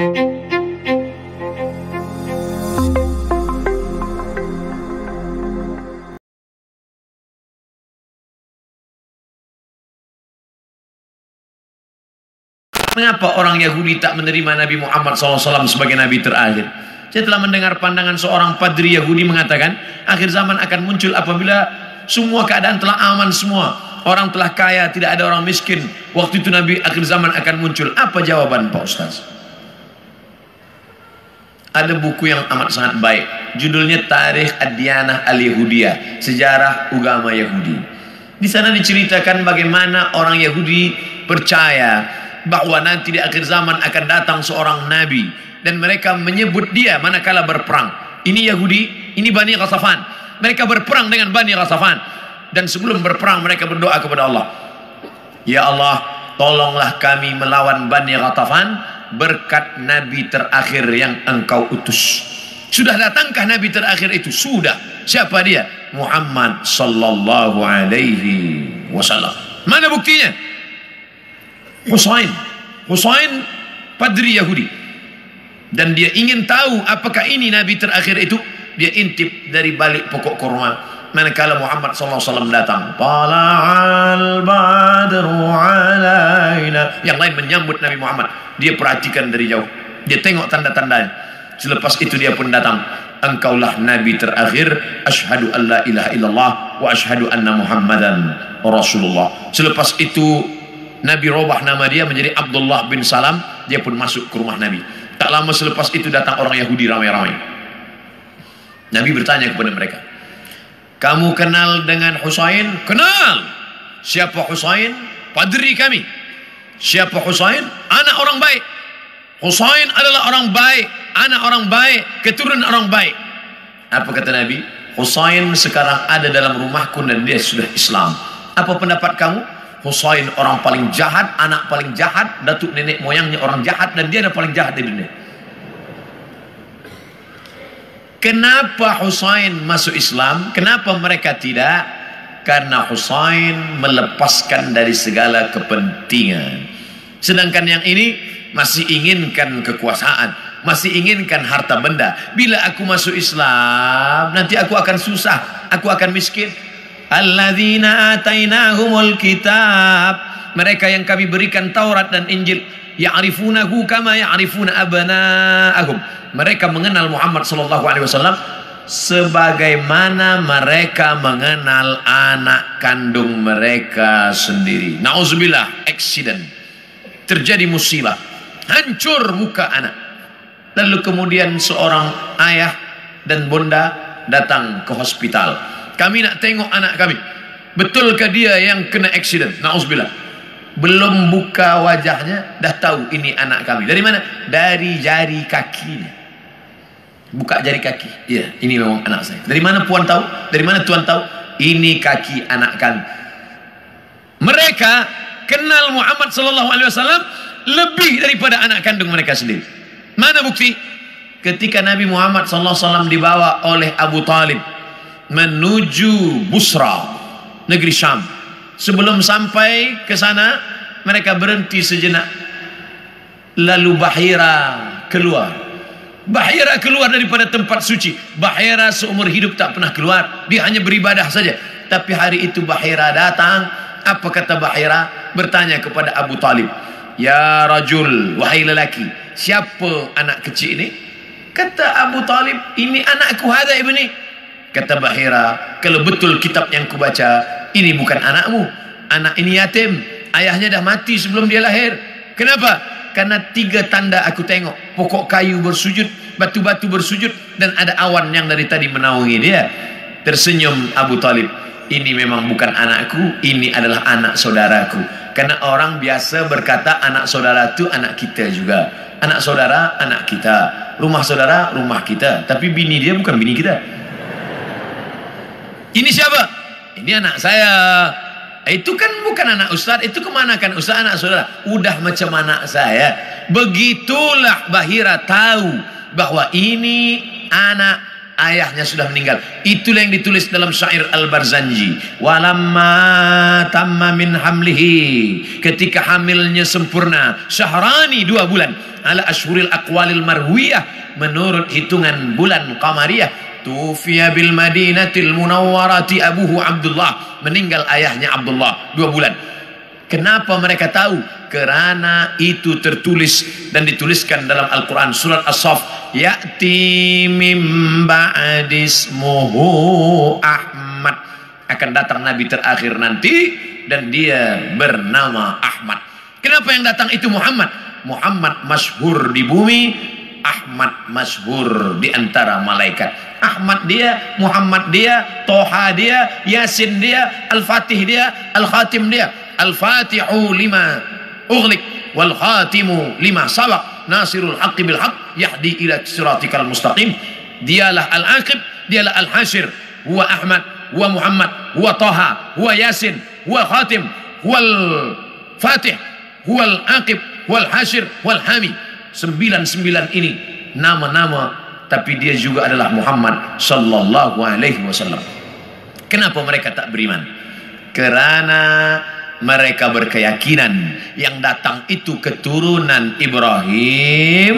Mengapa orang Yahudi tak menerima Nabi Muhammad SAW sebagai Nabi terakhir? Saya telah mendengar pandangan seorang padri Yahudi mengatakan, akhir zaman akan muncul apabila semua keadaan telah aman semua. Orang telah kaya, tidak ada orang miskin. Waktu itu Nabi akhir zaman akan muncul. Apa jawaban Pak Ustaz? Ada buku yang amat sangat baik. Judulnya Tarikh Ad-Diyanah Al-Yahudiyah. Sejarah Agama Yahudi. Di sana diceritakan bagaimana orang Yahudi percaya bahwa nanti di akhir zaman akan datang seorang nabi dan mereka menyebut dia manakala berperang. Ini Yahudi, ini Bani Ghatafan. Mereka berperang dengan Bani Ghatafan dan sebelum berperang mereka berdoa kepada Allah. Ya Allah, tolonglah kami melawan Bani Ghatafan berkat nabi terakhir yang engkau utus. Sudah datangkah nabi terakhir itu? Sudah. Siapa dia? Muhammad sallallahu alaihi wasallam. Mana buktinya? Husain. Husain padri Yahudi. Dan dia ingin tahu apakah ini Nabi terakhir itu. Dia intip dari balik pokok kurma. Manakala Muhammad SAW datang. Tala'al badru alaina. Yang lain menyambut Nabi Muhammad. Dia perhatikan dari jauh. Dia tengok tanda-tandanya. Selepas itu dia pun datang. Engkaulah Nabi terakhir. Ashadu an la ilaha illallah. Wa ashadu anna Muhammadan Rasulullah. Selepas itu Nabi robah nama dia menjadi Abdullah bin Salam dia pun masuk ke rumah Nabi tak lama selepas itu datang orang Yahudi ramai-ramai Nabi bertanya kepada mereka kamu kenal dengan Husain? kenal siapa Husain? padri kami siapa Husain? anak orang baik Husain adalah orang baik anak orang baik keturunan orang baik apa kata Nabi? Husain sekarang ada dalam rumahku dan dia sudah Islam apa pendapat kamu? Husain orang paling jahat, anak paling jahat, datuk nenek moyangnya orang jahat dan dia ada paling jahat di dunia. Kenapa Husain masuk Islam? Kenapa mereka tidak? Karena Husain melepaskan dari segala kepentingan. Sedangkan yang ini masih inginkan kekuasaan, masih inginkan harta benda. Bila aku masuk Islam, nanti aku akan susah, aku akan miskin, alladzina atainahumul kitab mereka yang kami berikan Taurat dan Injil ya'rifunahu kama ya'rifuna abna'ahum mereka mengenal Muhammad sallallahu alaihi wasallam sebagaimana mereka mengenal anak kandung mereka sendiri nauzubillah accident terjadi musibah hancur muka anak lalu kemudian seorang ayah dan bunda datang ke hospital kami nak tengok anak kami. Betulkah dia yang kena accident? Nauzubillah. Belum buka wajahnya, dah tahu ini anak kami. Dari mana? Dari jari kakinya. Buka jari kaki. Ya, ini memang anak saya. Dari mana puan tahu? Dari mana tuan tahu? Ini kaki anak kami. Mereka kenal Muhammad sallallahu alaihi wasallam lebih daripada anak kandung mereka sendiri. Mana bukti? Ketika Nabi Muhammad sallallahu alaihi wasallam dibawa oleh Abu Talib menuju Busra negeri Syam sebelum sampai ke sana mereka berhenti sejenak lalu Bahira keluar Bahira keluar daripada tempat suci Bahira seumur hidup tak pernah keluar dia hanya beribadah saja tapi hari itu Bahira datang apa kata Bahira bertanya kepada Abu Talib Ya rajul wahai lelaki siapa anak kecil ini kata Abu Talib ini anakku hadai ibni Kata Bahira, kalau betul kitab yang kubaca, ini bukan anakmu. Anak ini yatim. Ayahnya dah mati sebelum dia lahir. Kenapa? Karena tiga tanda aku tengok. Pokok kayu bersujud, batu-batu bersujud, dan ada awan yang dari tadi menaungi dia. Tersenyum Abu Talib. Ini memang bukan anakku, ini adalah anak saudaraku. Karena orang biasa berkata anak saudara itu anak kita juga. Anak saudara, anak kita. Rumah saudara, rumah kita. Tapi bini dia bukan bini kita. Ini siapa? Ini anak saya. Itu kan bukan anak ustaz, itu ke mana kan ustaz anak saudara? Udah macam anak saya. Begitulah Bahira tahu bahwa ini anak ayahnya sudah meninggal itulah yang ditulis dalam syair Al-Barzanji walamma tamma min hamlihi ketika hamilnya sempurna syahrani dua bulan ala ashuril aqwalil marwiyah menurut hitungan bulan qamariyah tufiya bil madinatil munawwarati abuhu Abdullah meninggal ayahnya Abdullah dua bulan Kenapa mereka tahu? Kerana itu tertulis dan dituliskan dalam Al-Quran surat As-Saf. Ya'ti mim ba'dismuhu Ahmad. Akan datang Nabi terakhir nanti dan dia bernama Ahmad. Kenapa yang datang itu Muhammad? Muhammad masyhur di bumi, Ahmad masyhur di antara malaikat. Ahmad dia, Muhammad dia, Toha dia, Yasin dia, Al-Fatih dia, Al-Khatim dia. Al-Fatihu lima ughliq wal khatimu lima sabaq nasirul haqqi bil haqq yahdi ila siratikal mustaqim dialah al-aqib dialah al-hashir huwa Ahmad huwa Muhammad huwa Taha huwa Yasin huwa Khatim huwa Fatih huwa al-aqib huwa al-hashir huwa al-hami sembilan-sembilan ini nama-nama tapi dia juga adalah Muhammad sallallahu alaihi wasallam. Kenapa mereka tak beriman? Kerana mereka berkeyakinan yang datang itu keturunan Ibrahim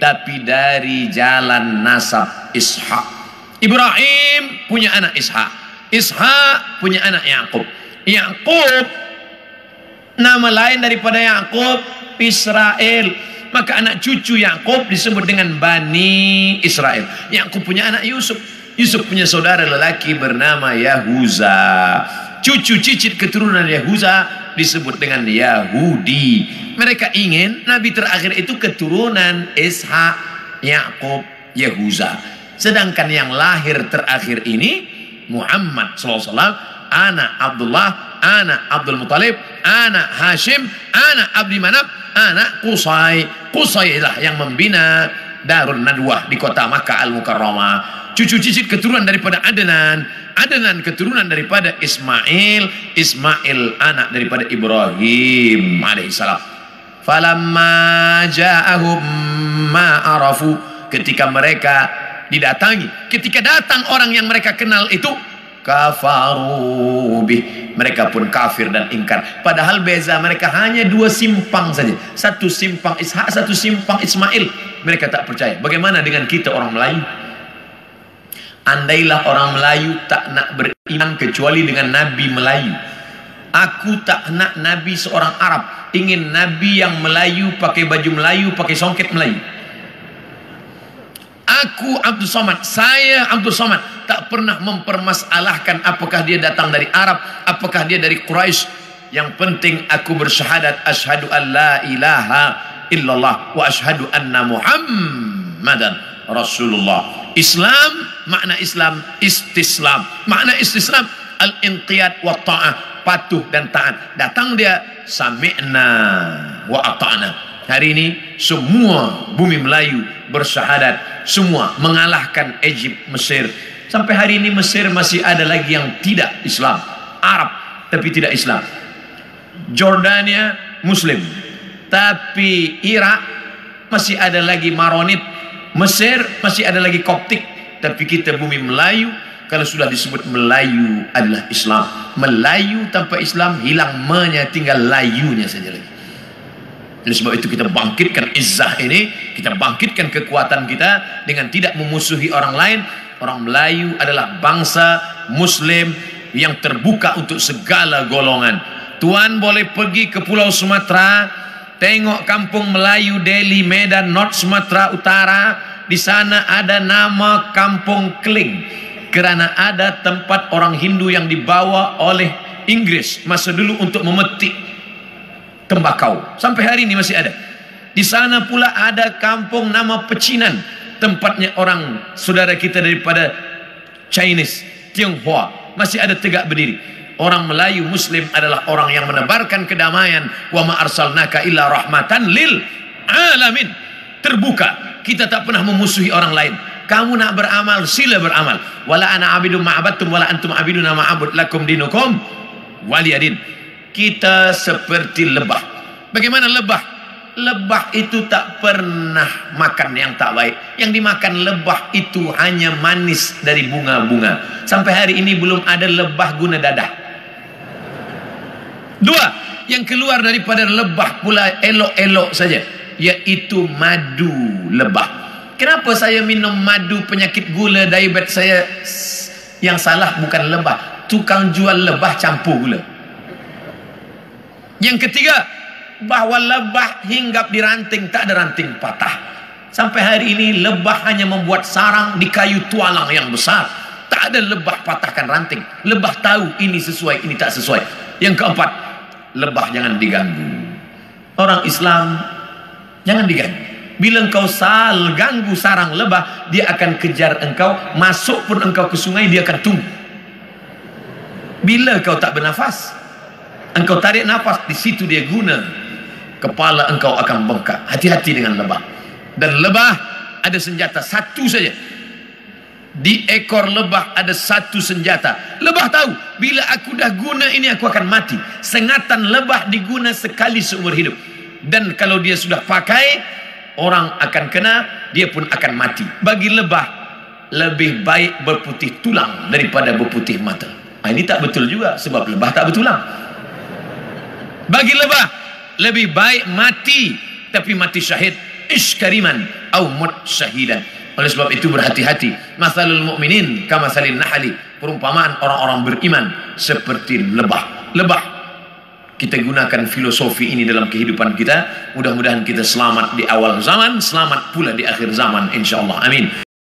tapi dari jalan nasab Ishak. Ibrahim punya anak Ishak Ishak punya anak Yakub Yakub nama lain daripada Yakub Israel maka anak cucu Yakub disebut dengan Bani Israel Yakub punya anak Yusuf Yusuf punya saudara lelaki bernama Yahuza cucu cicit keturunan Yahuza disebut dengan Yahudi. Mereka ingin Nabi terakhir itu keturunan Ishak, Yakub, Yahuza. Sedangkan yang lahir terakhir ini Muhammad SAW, anak Abdullah, anak Abdul Muttalib, anak Hashim, anak Abdi Manab, anak Qusay. Qusay lah yang membina Darul Nadwah di kota Makkah Al-Mukarramah. Cucu cicit keturunan daripada Adnan, Adnan keturunan daripada Ismail, Ismail anak daripada Ibrahim alaihissalam. Falamma ja'ahum ma arafu ketika mereka didatangi, ketika datang orang yang mereka kenal itu kafaru bih. Mereka pun kafir dan ingkar. Padahal beza mereka hanya dua simpang saja. Satu simpang Ishak satu simpang Ismail. Mereka tak percaya. Bagaimana dengan kita orang Melayu? Andailah orang Melayu tak nak beriman kecuali dengan Nabi Melayu. Aku tak nak Nabi seorang Arab. Ingin Nabi yang Melayu pakai baju Melayu, pakai songket Melayu. Aku Abdul Somad, saya Abdul Somad tak pernah mempermasalahkan apakah dia datang dari Arab, apakah dia dari Quraisy. Yang penting aku bersyahadat asyhadu an la ilaha illallah wa asyhadu anna Muhammadan Rasulullah. Islam makna Islam istislam makna istislam al-inqiyad wa ta'ah patuh dan taat datang dia sami'na wa ata'na hari ini semua bumi Melayu bersyahadat semua mengalahkan Egypt Mesir sampai hari ini Mesir masih ada lagi yang tidak Islam. Arab tapi tidak Islam. Jordania Muslim. Tapi Irak masih ada lagi Maronit. Mesir masih ada lagi Koptik. Tapi kita bumi Melayu kalau sudah disebut Melayu adalah Islam. Melayu tanpa Islam hilang menya tinggal layunya saja lagi. Oleh sebab itu kita bangkitkan izzah ini kita bangkitkan kekuatan kita dengan tidak memusuhi orang lain orang Melayu adalah bangsa Muslim yang terbuka untuk segala golongan. Tuan boleh pergi ke Pulau Sumatera Tengok kampung Melayu Delhi Medan North Sumatera Utara. Di sana ada nama Kampung Kling kerana ada tempat orang Hindu yang dibawa oleh Inggris masa dulu untuk memetik tembakau. Sampai hari ini masih ada. Di sana pula ada kampung nama Pecinan tempatnya orang saudara kita daripada Chinese Tionghoa masih ada tegak berdiri Orang Melayu Muslim adalah orang yang menebarkan kedamaian. Wa ma arsalnaka illa rahmatan lil alamin. Terbuka. Kita tak pernah memusuhi orang lain. Kamu nak beramal, sila beramal. Wala ana abidum ma'abattum wala antum abiduna ma'abud lakum dinukum waliyadin. Kita seperti lebah. Bagaimana lebah? Lebah itu tak pernah makan yang tak baik. Yang dimakan lebah itu hanya manis dari bunga-bunga. Sampai hari ini belum ada lebah guna dadah. Dua, yang keluar daripada lebah pula elok-elok saja. Yaitu madu lebah. Kenapa saya minum madu penyakit gula diabetes saya yang salah bukan lebah. Tukang jual lebah campur gula. Yang ketiga, bahawa lebah hinggap di ranting tak ada ranting patah. Sampai hari ini lebah hanya membuat sarang di kayu tualang yang besar. Tak ada lebah patahkan ranting. Lebah tahu ini sesuai ini tak sesuai. Yang keempat lebah jangan diganggu. Orang Islam jangan diganggu. Bila engkau sal ganggu sarang lebah dia akan kejar engkau masuk pun engkau ke sungai dia akan tunggu. Bila kau tak bernafas engkau tarik nafas di situ dia guna kepala engkau akan bengkak. Hati-hati dengan lebah. Dan lebah ada senjata satu saja. Di ekor lebah ada satu senjata. Lebah tahu bila aku dah guna ini aku akan mati. Sengatan lebah diguna sekali seumur hidup. Dan kalau dia sudah pakai orang akan kena dia pun akan mati. Bagi lebah lebih baik berputih tulang daripada berputih mata. Nah, ini tak betul juga sebab lebah tak bertulang. Bagi lebah lebih baik mati tapi mati syahid iskariman au mut syahidan oleh sebab itu berhati-hati. Masalul mu'minin kama salin nahali perumpamaan orang-orang beriman seperti lebah. Lebah. Kita gunakan filosofi ini dalam kehidupan kita. Mudah-mudahan kita selamat di awal zaman selamat pula di akhir zaman insyaallah amin